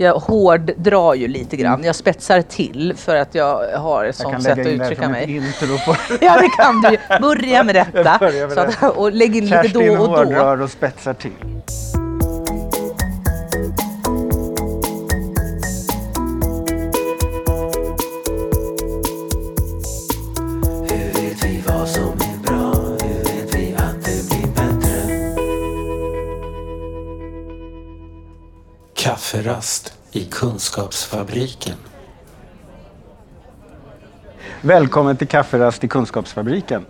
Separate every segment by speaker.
Speaker 1: jag hårddrar ju lite grann. Jag spetsar till för att jag har ett sånt sätt att uttrycka mig.
Speaker 2: Jag kan lägga in det som ett intro på
Speaker 1: Ja, det kan du ju. Börja med detta.
Speaker 2: Med
Speaker 1: så att, och lägg in lite
Speaker 2: Kerstin
Speaker 1: då och då.
Speaker 2: hårdrar och spetsar till.
Speaker 3: Kafferast i Kunskapsfabriken.
Speaker 2: Välkommen till Kafferast i Kunskapsfabriken.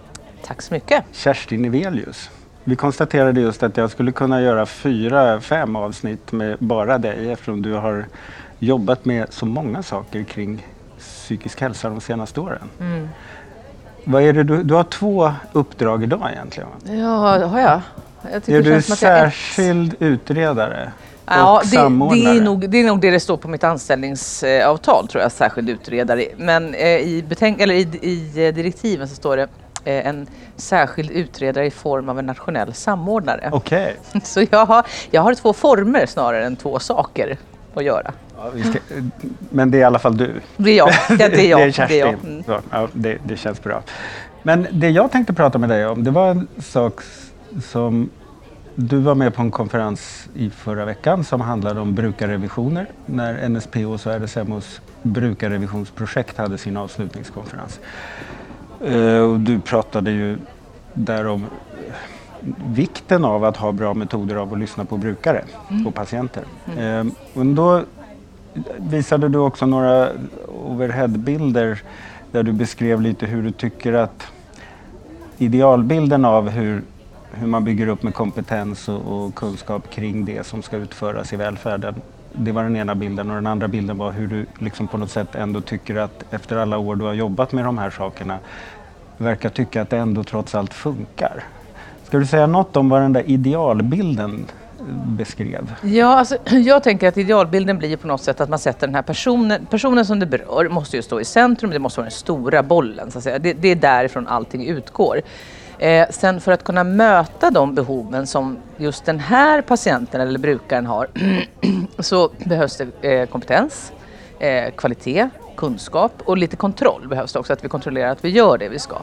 Speaker 1: Tack så mycket.
Speaker 2: Kerstin Evelius. Vi konstaterade just att jag skulle kunna göra fyra, fem avsnitt med bara dig eftersom du har jobbat med så många saker kring psykisk hälsa de senaste åren.
Speaker 1: Mm.
Speaker 2: Vad är det du, du har två uppdrag idag egentligen?
Speaker 1: Ja, har jag? jag tycker
Speaker 2: Är
Speaker 1: det
Speaker 2: du
Speaker 1: jag är
Speaker 2: särskild utredare
Speaker 1: Ja, det, det, är nog, det är nog det det står på mitt anställningsavtal, tror jag, särskild utredare. Men eh, i, betänk- eller i, i eh, direktiven så står det eh, en särskild utredare i form av en nationell samordnare.
Speaker 2: Okej.
Speaker 1: Så jag har, jag har två former snarare än två saker att göra.
Speaker 2: Ja, ska, men det är i alla fall du.
Speaker 1: Det är jag. Ja, det är jag.
Speaker 2: det är Kerstin.
Speaker 1: jag. Mm.
Speaker 2: Så, ja, det, det känns bra. Men det jag tänkte prata med dig om, det var en sak som du var med på en konferens i förra veckan som handlade om brukarrevisioner när NSPOs och RSMOs brukarrevisionsprojekt hade sin avslutningskonferens. Eh, och du pratade ju där om eh, vikten av att ha bra metoder av att lyssna på brukare och patienter. Eh, och då visade du också några overheadbilder där du beskrev lite hur du tycker att idealbilden av hur, hur man bygger upp med kompetens och, och kunskap kring det som ska utföras i välfärden. Det var den ena bilden och den andra bilden var hur du liksom på något sätt ändå tycker att efter alla år du har jobbat med de här sakerna verkar tycka att det ändå trots allt funkar. Ska du säga något om vad den där idealbilden beskrev?
Speaker 1: Ja, alltså, jag tänker att idealbilden blir ju på något sätt att man sätter den här personen, personen som det berör måste ju stå i centrum, det måste vara den stora bollen så att säga. Det, det är därifrån allting utgår. Eh, sen för att kunna möta de behoven som just den här patienten eller brukaren har så behövs det eh, kompetens, eh, kvalitet, kunskap och lite kontroll behövs det också, att vi kontrollerar att vi gör det vi ska.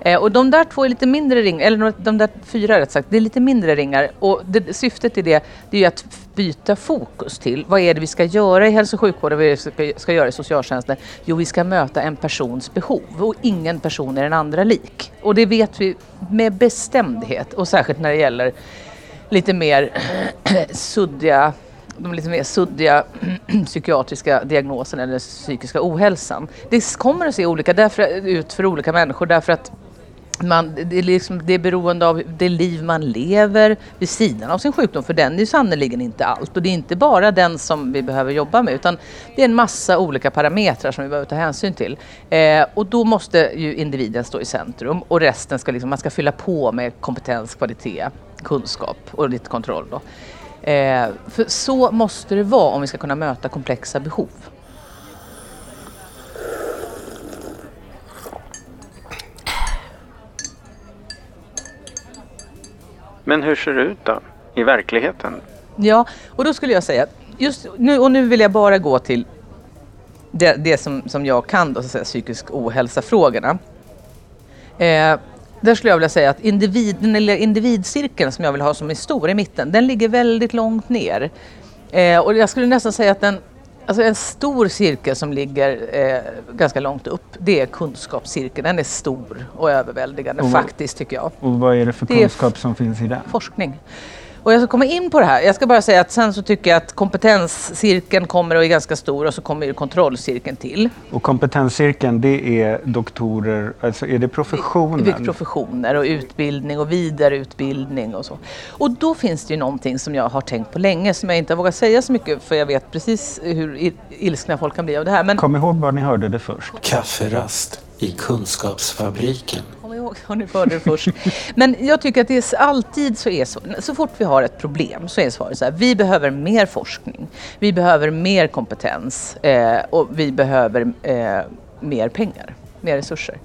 Speaker 1: Eh, och de där två är lite mindre ringar, eller de där fyra rätt sagt, det är lite mindre ringar och det, syftet i det, det är ju att byta fokus till vad är det vi ska göra i hälso och sjukvården, vad är det vi ska, ska göra i socialtjänsten? Jo, vi ska möta en persons behov och ingen person är den andra lik. Och det vet vi med bestämdhet och särskilt när det gäller lite mer suddiga de lite mer suddiga psykiatriska diagnoserna eller psykiska ohälsan. Det kommer att se olika därför, ut för olika människor därför att man, det, är liksom, det är beroende av det liv man lever vid sidan av sin sjukdom, för den är ju sannerligen inte allt. Och det är inte bara den som vi behöver jobba med, utan det är en massa olika parametrar som vi behöver ta hänsyn till. Eh, och då måste ju individen stå i centrum och resten ska liksom, man ska fylla på med kompetens, kvalitet, kunskap och lite kontroll. Då. Eh, för så måste det vara om vi ska kunna möta komplexa behov.
Speaker 2: Men hur ser det ut då i verkligheten?
Speaker 1: Ja, och då skulle jag säga, just nu, och nu vill jag bara gå till det, det som, som jag kan, då, så att säga, psykisk ohälsa-frågorna. Eh, där skulle jag vilja säga att individ, den lilla individcirkeln som jag vill ha som är stor i mitten, den ligger väldigt långt ner. Eh, och jag skulle nästan säga att den, alltså en stor cirkel som ligger eh, ganska långt upp, det är kunskapscirkeln. Den är stor och överväldigande
Speaker 2: Och
Speaker 1: faktiskt tycker jag.
Speaker 2: Och vad är det för
Speaker 1: Det
Speaker 2: kunskap som finns i den?
Speaker 1: forskning. Och jag ska komma in på det här. Jag ska bara säga att sen så tycker jag att kompetenscirkeln kommer och är ganska stor och så kommer ju kontrollcirkeln till.
Speaker 2: Och kompetenscirkeln, det är doktorer, alltså är det professionen?
Speaker 1: Vilka professioner och utbildning och vidareutbildning och så. Och då finns det ju någonting som jag har tänkt på länge som jag inte har vågat säga så mycket för jag vet precis hur il- ilskna folk kan bli av det här. Men
Speaker 2: Kom ihåg var ni hörde det först.
Speaker 3: Kafferast i Kunskapsfabriken.
Speaker 1: Kom ni hörde det först. Men jag tycker att det är alltid så är så. Så fort vi har ett problem så är svaret så här. Vi behöver mer forskning. Vi behöver mer kompetens eh, och vi behöver eh, mer pengar, mer resurser.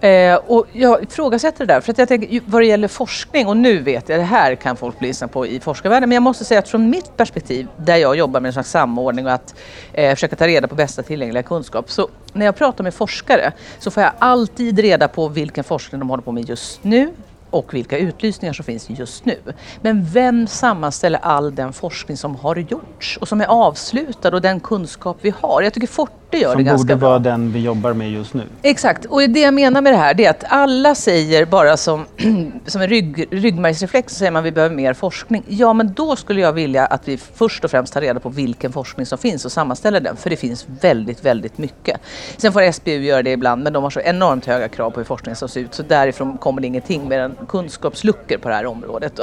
Speaker 1: Eh, och jag ifrågasätter det där, för att jag tänker vad det gäller forskning, och nu vet jag, det här kan folk bli lyssna på i forskarvärlden, men jag måste säga att från mitt perspektiv, där jag jobbar med en slags samordning och att eh, försöka ta reda på bästa tillgängliga kunskap, så när jag pratar med forskare så får jag alltid reda på vilken forskning de håller på med just nu, och vilka utlysningar som finns just nu. Men vem sammanställer all den forskning som har gjorts och som är avslutad och den kunskap vi har? Jag tycker Forte gör det
Speaker 2: Som
Speaker 1: ganska
Speaker 2: borde
Speaker 1: bra.
Speaker 2: vara den vi jobbar med just nu.
Speaker 1: Exakt, och det jag menar med det här det är att alla säger bara som, som en rygg, ryggmärgsreflex så säger man att vi behöver mer forskning. Ja, men då skulle jag vilja att vi först och främst tar reda på vilken forskning som finns och sammanställer den, för det finns väldigt, väldigt mycket. Sen får SBU göra det ibland, men de har så enormt höga krav på hur forskningen ska se ut, så därifrån kommer det ingenting mer än kunskapsluckor på det här området.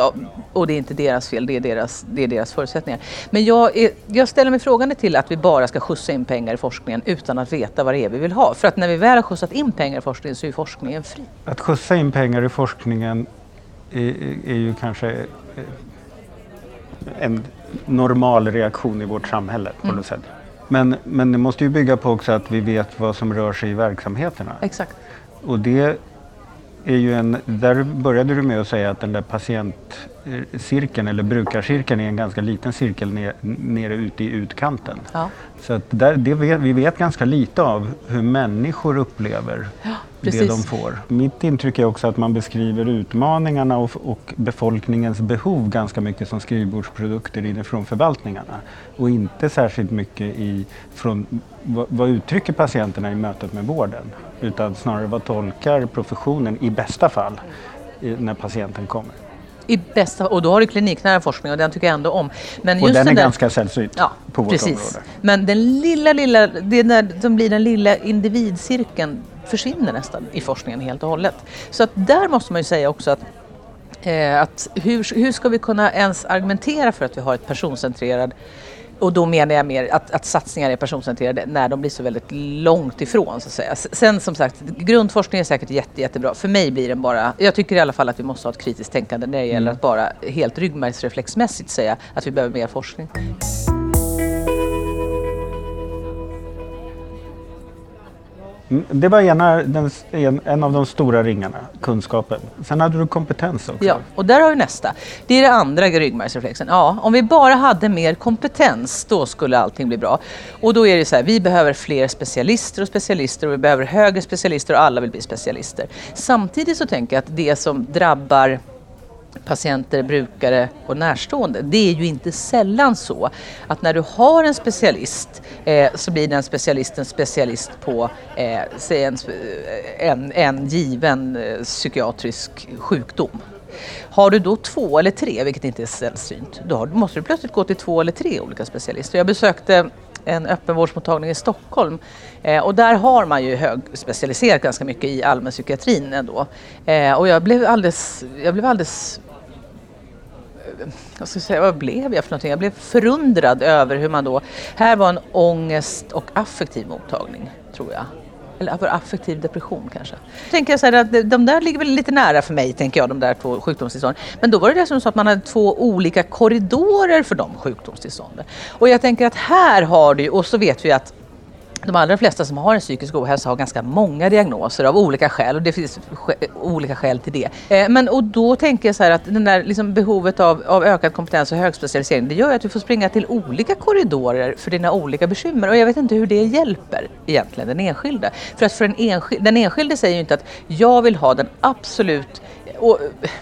Speaker 1: Och det är inte deras fel, det är deras, det är deras förutsättningar. Men jag, är, jag ställer mig frågande till att vi bara ska skjutsa in pengar i forskningen utan att veta vad det är vi vill ha. För att när vi väl har skjutsat in pengar i forskningen så är forskningen fri.
Speaker 2: Att skjutsa in pengar i forskningen är, är ju kanske en normal reaktion i vårt samhälle på något sätt. Men, men det måste ju bygga på också att vi vet vad som rör sig i verksamheterna.
Speaker 1: Exakt.
Speaker 2: Och det är ju en, där började du med att säga att den där patientcirkeln eller brukarcirkeln är en ganska liten cirkel ner, nere ute i utkanten.
Speaker 1: Ja.
Speaker 2: Så att där, det vet, vi vet ganska lite av hur människor upplever det
Speaker 1: precis.
Speaker 2: de får. Mitt intryck är också att man beskriver utmaningarna och, och befolkningens behov ganska mycket som skrivbordsprodukter inifrån förvaltningarna. Och inte särskilt mycket i, från, vad, vad uttrycker patienterna i mötet med vården? Utan snarare vad tolkar professionen i bästa fall när patienten kommer.
Speaker 1: I bästa, och då har du kliniknära forskning och den tycker jag ändå om. Men
Speaker 2: Och den är
Speaker 1: där,
Speaker 2: ganska sällsynt
Speaker 1: Ja,
Speaker 2: på vårt
Speaker 1: precis.
Speaker 2: område.
Speaker 1: Men den lilla, lilla, det är när som blir den lilla individcirkeln försvinner nästan i forskningen helt och hållet. Så att där måste man ju säga också att Eh, att hur, hur ska vi kunna ens argumentera för att vi har ett personcentrerat och då menar jag mer att, att satsningar är personcentrerade när de blir så väldigt långt ifrån. Så att säga. Sen som sagt, grundforskning är säkert jätte, jättebra. För mig blir den bara, jag tycker i alla fall att vi måste ha ett kritiskt tänkande när det gäller att bara helt ryggmärgsreflexmässigt säga att vi behöver mer forskning.
Speaker 2: Mm, det var ena, den, en, en av de stora ringarna, kunskapen. Sen hade du kompetens också.
Speaker 1: Ja, och där har vi nästa. Det är det andra ryggmärgsreflexen. Ja, om vi bara hade mer kompetens, då skulle allting bli bra. Och då är det så här, vi behöver fler specialister och specialister och vi behöver högre specialister och alla vill bli specialister. Samtidigt så tänker jag att det som drabbar patienter, brukare och närstående. Det är ju inte sällan så att när du har en specialist eh, så blir den specialisten specialist på eh, säg en, eh, en, en given eh, psykiatrisk sjukdom. Har du då två eller tre, vilket inte är sällsynt, då måste du plötsligt gå till två eller tre olika specialister. Jag besökte en öppenvårdsmottagning i Stockholm eh, och där har man ju högspecialiserat ganska mycket i allmänpsykiatrin ändå. Eh, och jag blev alldeles, jag blev alldeles eh, vad ska jag säga, vad blev jag för någonting? Jag blev förundrad över hur man då, här var en ångest och affektiv mottagning, tror jag. Eller för affektiv depression kanske. Tänker jag så här att de- de där ligger väl lite nära för mig, tänker jag, de där två sjukdomstillstånden. Men då var det dessutom så att man hade två olika korridorer för de sjukdomstillstånden. Och jag tänker att här har du, och så vet vi att de allra flesta som har en psykisk ohälsa har ganska många diagnoser av olika skäl och det finns olika skäl till det. Eh, men, och då tänker jag så här att den där liksom behovet av, av ökad kompetens och högspecialisering det gör ju att du får springa till olika korridorer för dina olika bekymmer och jag vet inte hur det hjälper egentligen den enskilde. För att för en enskilde, den enskilde säger ju inte att jag vill ha den absolut och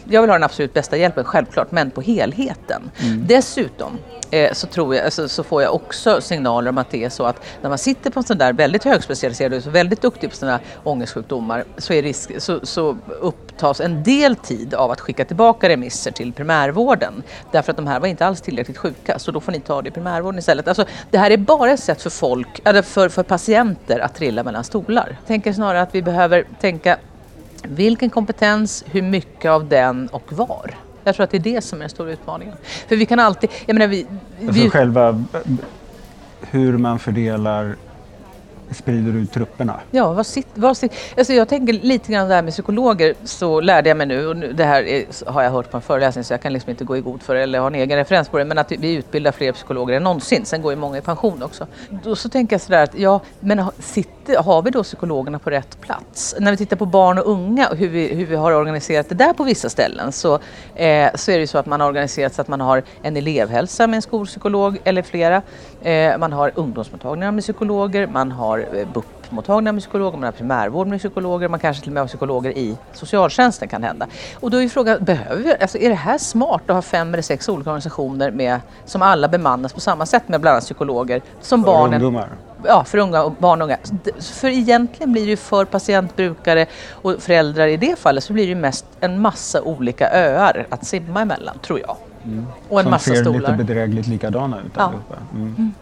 Speaker 1: jag vill ha den absolut bästa hjälpen, självklart, men på helheten. Dessutom eh, så, tror jag, alltså, så får jag också signaler om att det är så att när man sitter på en sån där väldigt högspecialiserad och så väldigt duktig på sådana ångestsjukdomar så, är risk, så, så upptas en del tid av att skicka tillbaka remisser till primärvården. Därför att de här var inte alls tillräckligt sjuka, så då får ni ta det i primärvården istället. Alltså, det här är bara ett sätt för folk, eller för, för patienter att trilla mellan stolar. Jag tänker snarare att vi behöver tänka vilken kompetens, hur mycket av den och var? Jag tror att det är det som är den stora utmaningen. För vi kan alltid, jag menar vi...
Speaker 2: Alltså
Speaker 1: vi
Speaker 2: själva b- b- hur man fördelar sprider ut trupperna.
Speaker 1: Ja, vad sit, vad sit, alltså jag tänker lite grann det här med psykologer så lärde jag mig nu och nu, det här är, har jag hört på en föreläsning så jag kan liksom inte gå i god för det eller ha en egen referens på det men att vi utbildar fler psykologer än någonsin. Sen går ju många i pension också. Då så tänker jag sådär att ja, men sitter, har vi då psykologerna på rätt plats? När vi tittar på barn och unga och hur vi, hur vi har organiserat det där på vissa ställen så, eh, så är det ju så att man har organiserat så att man har en elevhälsa med en skolpsykolog eller flera. Eh, man har ungdomsmottagningar med psykologer, man har eh, BUP-mottagningar med psykologer, man har primärvård med psykologer, man kanske till och med har psykologer i socialtjänsten kan hända. Och då är ju frågan, behöver vi, alltså är det här smart att ha fem eller sex olika organisationer med, som alla bemannas på samma sätt med bland annat psykologer som
Speaker 2: För
Speaker 1: barnen
Speaker 2: ungdomar.
Speaker 1: Ja, för unga och barn och unga. För egentligen blir det ju för patientbrukare och föräldrar i det fallet så blir det ju mest en massa olika öar att simma emellan, tror jag. Och en
Speaker 2: som
Speaker 1: massa
Speaker 2: ser
Speaker 1: stolar.
Speaker 2: lite bedrägligt likadana ut
Speaker 1: Ja.
Speaker 2: allihopa. Mm.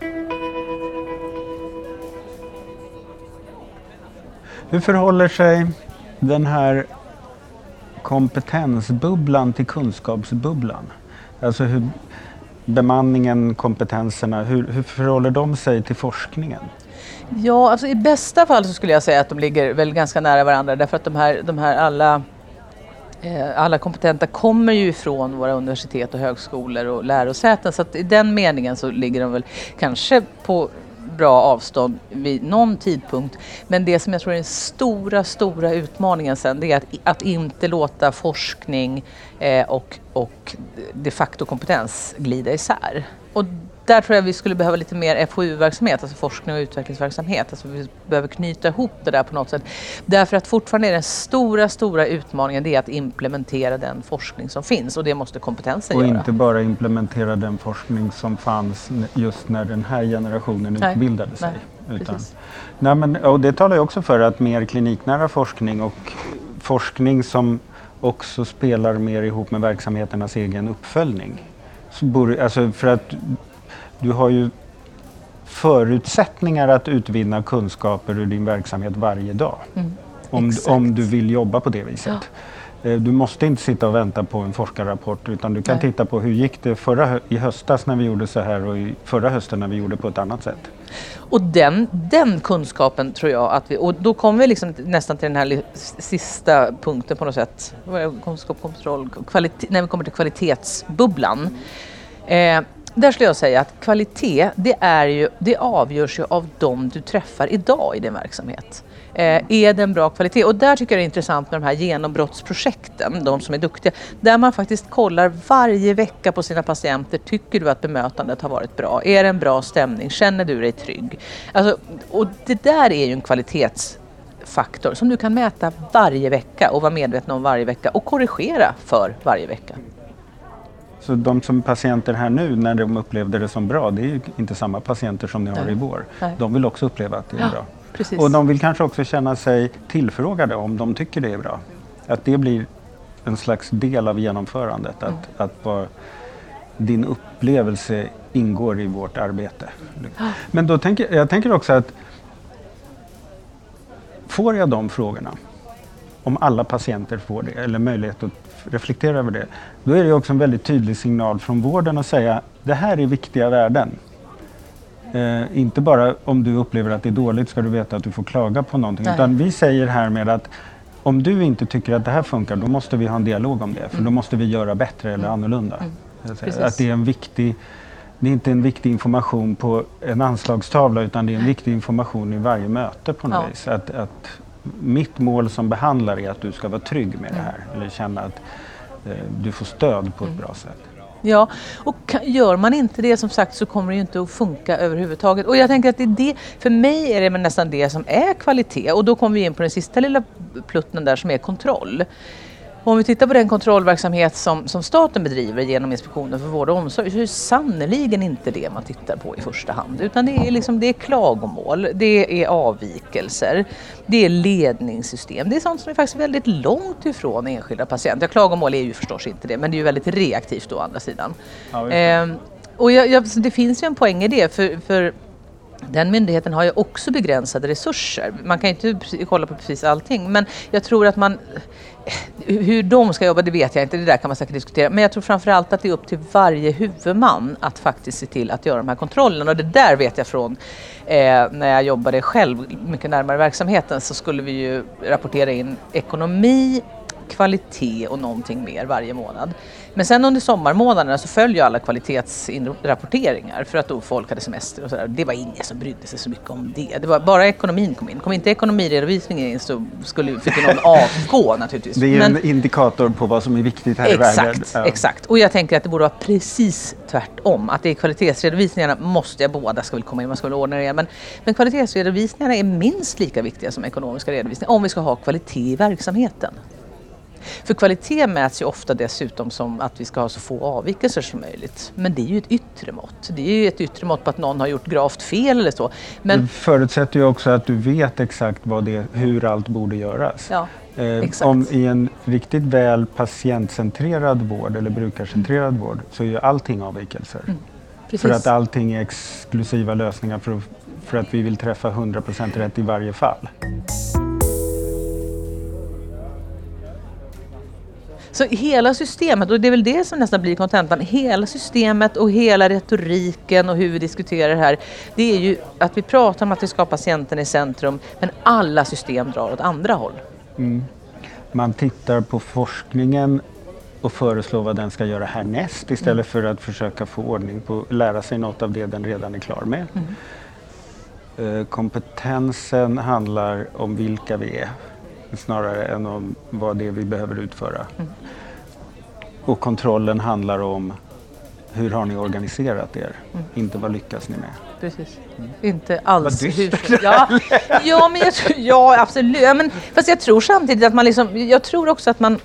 Speaker 2: Hur förhåller sig den här kompetensbubblan till kunskapsbubblan? Alltså hur bemanningen, kompetenserna, hur, hur förhåller de sig till forskningen?
Speaker 1: Ja, alltså i bästa fall så skulle jag säga att de ligger väl ganska nära varandra därför att de här, de här alla eh, alla kompetenta kommer ju ifrån våra universitet och högskolor och lärosäten så att i den meningen så ligger de väl kanske på bra avstånd vid någon tidpunkt. Men det som jag tror är den stora, stora utmaningen sen det är att, att inte låta forskning eh, och, och de facto kompetens glida isär. Och där tror jag vi skulle behöva lite mer FoU-verksamhet, alltså forskning och utvecklingsverksamhet. Alltså vi behöver knyta ihop det där på något sätt. Därför att fortfarande är den stora, stora utmaningen det är att implementera den forskning som finns och det måste kompetensen
Speaker 2: Och
Speaker 1: göra.
Speaker 2: inte bara implementera den forskning som fanns just när den här generationen
Speaker 1: Nej.
Speaker 2: utbildade sig.
Speaker 1: Nej,
Speaker 2: Utan,
Speaker 1: precis.
Speaker 2: nej, men, och det talar ju också för att mer kliniknära forskning och forskning som också spelar mer ihop med verksamheternas egen uppföljning. Alltså för att du har ju förutsättningar att utvinna kunskaper ur din verksamhet varje dag. om,
Speaker 1: Mm, exakt.
Speaker 2: om du vill jobba på det viset. Eh, Du måste inte sitta och vänta på en forskarrapport utan du kan
Speaker 1: Nej.
Speaker 2: titta på hur gick det förra, i höstas när vi gjorde så här och i förra hösten när vi gjorde på ett annat sätt.
Speaker 1: Och den, den kunskapen tror jag att vi, och då kommer vi liksom nästan till den här sista punkten på något sätt. Kunskap, kontroll, kvalitet, när vi kommer till kvalitetsbubblan. Eh, där skulle jag säga att kvalitet, det, är ju, det avgörs ju av de du träffar idag i din verksamhet. Eh, är det en bra kvalitet? Och där tycker jag det är intressant med de här genombrottsprojekten, de som är duktiga, där man faktiskt kollar varje vecka på sina patienter. Tycker du att bemötandet har varit bra? Är det en bra stämning? Känner du dig trygg? Alltså, och det där är ju en kvalitetsfaktor som du kan mäta varje vecka och vara medveten om varje vecka och korrigera för varje vecka.
Speaker 2: Så de som patienter här nu när de upplevde det som bra, det är ju inte samma patienter som ni har i vår.
Speaker 1: Nej.
Speaker 2: De vill också uppleva att det är
Speaker 1: Ja,
Speaker 2: bra.
Speaker 1: precis.
Speaker 2: Och de vill kanske också känna sig tillfrågade om de tycker det är bra. Att det blir en slags del av genomförandet. Att,
Speaker 1: Mm.
Speaker 2: att bara din upplevelse ingår i vårt arbete. Men då tänker, jag tänker också att får jag de frågorna, om alla patienter får det, eller möjlighet att reflektera över det, då är det också en väldigt tydlig signal från vården att säga det här är viktiga värden. Eh, inte bara om du upplever att det är dåligt ska du veta att du får klaga på någonting.
Speaker 1: Nej.
Speaker 2: Utan vi säger här med att om du inte tycker att det här funkar, då måste vi ha en dialog om det. För då måste vi göra bättre eller annorlunda. Att säga.
Speaker 1: Precis.
Speaker 2: Att det är en viktig det är inte en viktig information på en anslagstavla utan det är en viktig information i varje möte på något
Speaker 1: Ja.
Speaker 2: vis. Att, att mitt mål som behandlare är att du ska vara trygg med det här. Eller känna att eh, du får stöd på ett bra sätt.
Speaker 1: Ja, och gör man inte det som sagt så kommer det ju inte att funka överhuvudtaget. Och jag tänker att det är det, för mig är det nästan det som är kvalitet. Och då kommer vi in på den sista lilla plutten där som är kontroll. Och om vi tittar på den kontrollverksamhet som, som staten bedriver genom Inspektionen för vård och omsorg så är det sannerligen inte det man tittar på i första hand. Utan det är, liksom, det är klagomål, det är avvikelser, det är ledningssystem. Det är sånt som är faktiskt väldigt långt ifrån enskilda patienter. Klagomål är ju förstås inte det, men det är ju väldigt reaktivt å andra sidan.
Speaker 2: Ja.
Speaker 1: Ehm, och jag, jag, det finns ju en poäng i det, för, för den myndigheten har ju också begränsade resurser. Man kan ju inte kolla på precis allting. Men jag tror att man... Hur de ska jobba, det vet jag inte. Det där kan man säkert diskutera. Men jag tror framförallt att det är upp till varje huvudman att faktiskt se till att göra de här kontrollerna. Och det där vet jag från eh, när jag jobbade själv mycket närmare verksamheten så skulle vi ju rapportera in ekonomi, kvalitet och någonting mer varje månad. Men sen under sommarmånaderna så följer alla kvalitetsrapporteringar för att då folk hade semester och sådär. Det var ingen som brydde sig så mycket om det. Det var bara ekonomin kom in. Kom inte ekonomiredovisningen in så skulle, fick ju någon avgå naturligtvis.
Speaker 2: Det är ju
Speaker 1: Men-
Speaker 2: en indikator på vad som är viktigt här i världen.
Speaker 1: Exakt,
Speaker 2: Ja.
Speaker 1: exakt. Och jag tänker att det borde vara precis tvärtom. Att det är kvalitetsredovisningarna måste jag båda ska väl komma in, man ska väl ordna det. Men, men kvalitetsredovisningarna är minst lika viktiga som ekonomiska redovisningar om vi ska ha kvalitet i verksamheten. För kvalitet mäts ju ofta dessutom som att vi ska ha så få avvikelser som möjligt. Men det är ju ett yttre mått. Det är ju ett yttre mått på att någon har gjort gravt fel eller så. Men
Speaker 2: Det förutsätter ju också att du vet exakt vad det, hur allt borde göras.
Speaker 1: ja,
Speaker 2: Eh, om I en riktigt väl patientcentrerad vård eller brukarcentrerad vård så är ju allting avvikelser.
Speaker 1: Mm.
Speaker 2: För att allting är exklusiva lösningar för, att- för att vi vill träffa 100% rätt i varje fall.
Speaker 1: Så hela systemet, och det är väl det som nästan blir kontentan, hela systemet och hela retoriken och hur vi diskuterar det här, det är ju att vi pratar om att vi ska ha patienten i centrum, men alla system drar åt andra håll.
Speaker 2: Man tittar på forskningen och föreslår vad den ska göra härnäst istället för att försöka få ordning på, lära sig något av det den redan är klar med. Eh, Kompetensen handlar om vilka vi är snarare än om vad det är vi behöver utföra. Och kontrollen handlar om hur har ni organiserat er? Inte vad lyckas ni med?
Speaker 1: Precis. Inte alls
Speaker 2: Vad
Speaker 1: hur... Ja, ja, men jag tror, ja absolut. Ja, Men, fast jag tror samtidigt att man liksom, jag tror också att man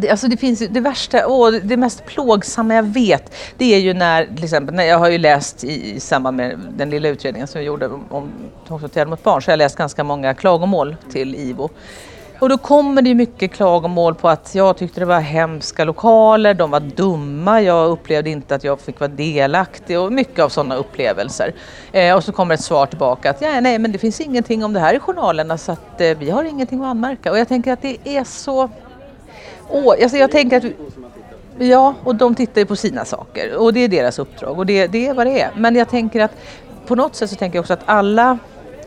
Speaker 1: det, alltså det finns ju, det värsta, och det mest plågsamma jag vet, det är ju när, till exempel, när jag har ju läst i, i samband med den lilla utredningen som vi gjorde om, om tvångsåtgärder mot barn, så har jag läst ganska många klagomål till IVO. Och då kommer det ju mycket klagomål på att jag tyckte det var hemska lokaler, de var dumma, jag upplevde inte att jag fick vara delaktig och mycket av sådana upplevelser. Eh, och så kommer ett svar tillbaka att ja, nej men det finns ingenting om det här i journalerna så att eh, vi har ingenting att anmärka. Och jag tänker att det är så Åh, alltså jag tänker att... Ja, och de tittar ju på sina saker och det är deras uppdrag och det, det är vad det är. Men jag tänker att på något sätt så tänker jag också att alla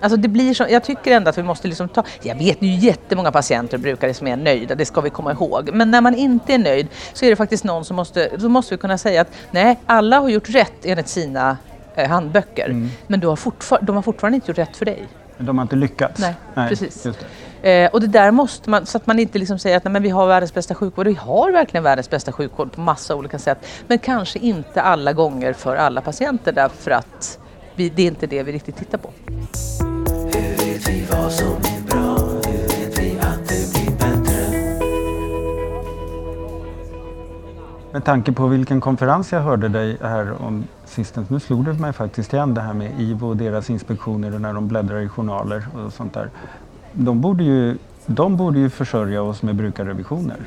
Speaker 1: Alltså det blir så, jag tycker ändå att vi måste liksom ta... Jag vet ju jättemånga patienter och brukare som är nöjda, det ska vi komma ihåg. Men när man inte är nöjd så är det faktiskt någon som måste... Då måste vi kunna säga att nej, alla har gjort rätt enligt sina eh, handböcker. Men du har fortfar- de har fortfarande inte gjort rätt för dig.
Speaker 2: De har inte lyckats.
Speaker 1: Nej, precis. Eh, och det där måste man, så att man inte liksom säger att nej, men vi har världens bästa sjukvård. Vi har verkligen världens bästa sjukvård på massa olika sätt. Men kanske inte alla gånger för alla patienter därför att vi, det är inte det vi riktigt tittar på.
Speaker 3: Hur vet vi vad som är bra?
Speaker 2: Med tanke på vilken konferens jag hörde dig här om sistens, nu slog det mig faktiskt igen det här med IVO och deras inspektioner och när de bläddrar i journaler och sånt där. De borde ju, de borde ju försörja oss med brukarrevisioner.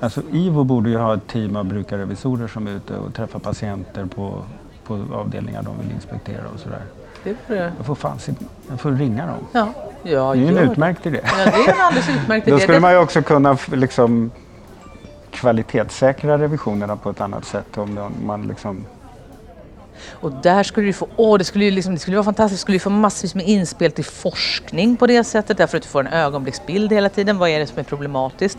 Speaker 2: Alltså IVO borde ju ha ett team av brukarrevisorer som är ute och träffar patienter på, på avdelningar de vill inspektera och sådär.
Speaker 1: Det
Speaker 2: Jag får fan jag får ringa dem.
Speaker 1: ja, ja,
Speaker 2: Det är en utmärkt idé.
Speaker 1: Ja, det är en alldeles utmärkt
Speaker 2: Då
Speaker 1: idé.
Speaker 2: skulle
Speaker 1: Det-
Speaker 2: man ju också kunna liksom kvalitetssäkra revisionerna på ett annat sätt om man liksom
Speaker 1: och där skulle du få, åh, det skulle ju liksom, det skulle vara fantastiskt, du skulle få massvis med inspel till forskning på det sättet därför att du får en ögonblicksbild hela tiden. Vad är det som är problematiskt?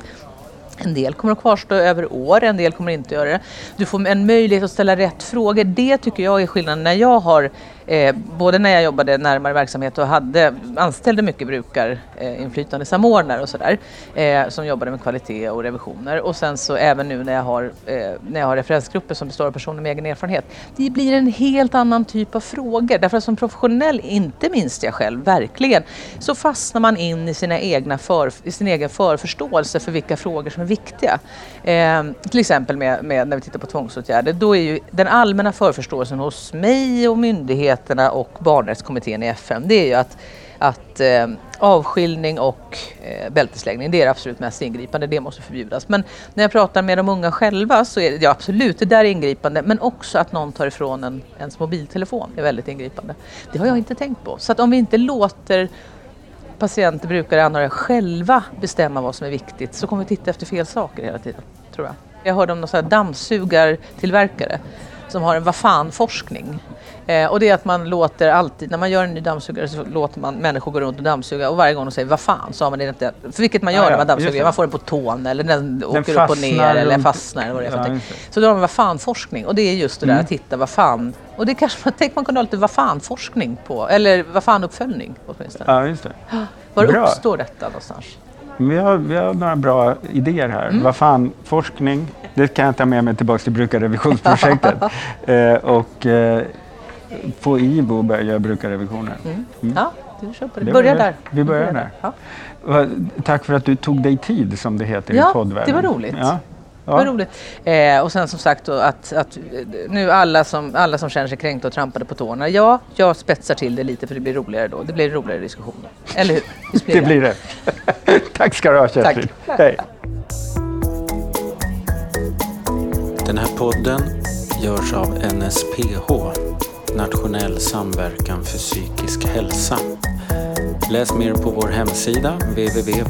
Speaker 1: En del kommer att kvarstå över år, en del kommer inte att göra det. Du får en möjlighet att ställa rätt frågor. Det tycker jag är skillnaden när jag har, eh, både när jag jobbade närmare verksamhet och hade, anställde mycket brukarinflytande eh, samordnare och sådär, eh, som jobbade med kvalitet och revisioner. Och sen så även nu när jag har, eh, när jag har referensgrupper som består av personer med egen erfarenhet. Det blir en helt annan typ av frågor. Därför att som professionell, inte minst jag själv, verkligen, så fastnar man in i, sina egna för, i sin egen förförståelse för vilka frågor som är viktiga. Eh, till exempel med, med, när vi tittar på tvångsåtgärder, då är ju den allmänna förförståelsen hos mig och myndigheter rättigheterna och barnrättskommittén i FN, det är ju att att, eh, avskiljning och eh, bältesläggning. Det är det absolut mest ingripande, det måste förbjudas. Men när jag pratar med de unga själva så är det ja, absolut, det där är ingripande. Men också att någon tar ifrån en ens mobiltelefon är väldigt ingripande. Det har jag inte tänkt på. Så att om vi inte låter patienter, brukare, anhöriga själva bestämma vad som är viktigt så kommer vi titta efter fel saker hela tiden, tror jag. Jag hörde om någon sån här dammsugartillverkare som har en vad fan-forskning. Eh, och det är att man låter alltid, när man gör en ny dammsugare så låter man människor gå runt och dammsuga och varje gång de säger vad fan så har man det inte, för vilket man gör
Speaker 2: Ja, ja,
Speaker 1: när man dammsuger, man får den på tån eller den åker upp och ner eller fastnar eller vad det är för
Speaker 2: Ja.
Speaker 1: Så då har man vad fan-forskning och det är just det där
Speaker 2: Mm.
Speaker 1: att hitta vad fan, och det kanske man, tänk man kunde ha lite vad fan-forskning på, eller vad fan-uppföljning åtminstone.
Speaker 2: Ja, just det.
Speaker 1: Var
Speaker 2: Bra.
Speaker 1: uppstår detta någonstans?
Speaker 2: Vi har, vi har några bra idéer här.
Speaker 1: Mm.
Speaker 2: Vad fan, forskning. Det kan jag ta med mig tillbaka till brukarrevisionsprojektet. eh, och eh, få IVO börja göra brukarrevisioner. Mm.
Speaker 1: Ja, du kör på det.
Speaker 2: Det
Speaker 1: Börja där.
Speaker 2: Vi börjar där.
Speaker 1: Ja.
Speaker 2: Tack för att du tog dig tid som det heter
Speaker 1: Ja,
Speaker 2: i poddvärlden.
Speaker 1: det var roligt.
Speaker 2: Ja. Ja.
Speaker 1: roligt. Eh, och sen som sagt då att, att eh, nu alla som, alla som känner sig kränkta och trampade på tårna. Ja, jag spetsar till det lite för det blir roligare då. Det blir roligare diskussioner. Eller hur? Visst
Speaker 2: Det blir det. Tack ska du ha Kerstin. Hej.
Speaker 4: Den här podden görs av NSPH, Nationell samverkan för psykisk hälsa. Läs mer på vår hemsida www.nsph.se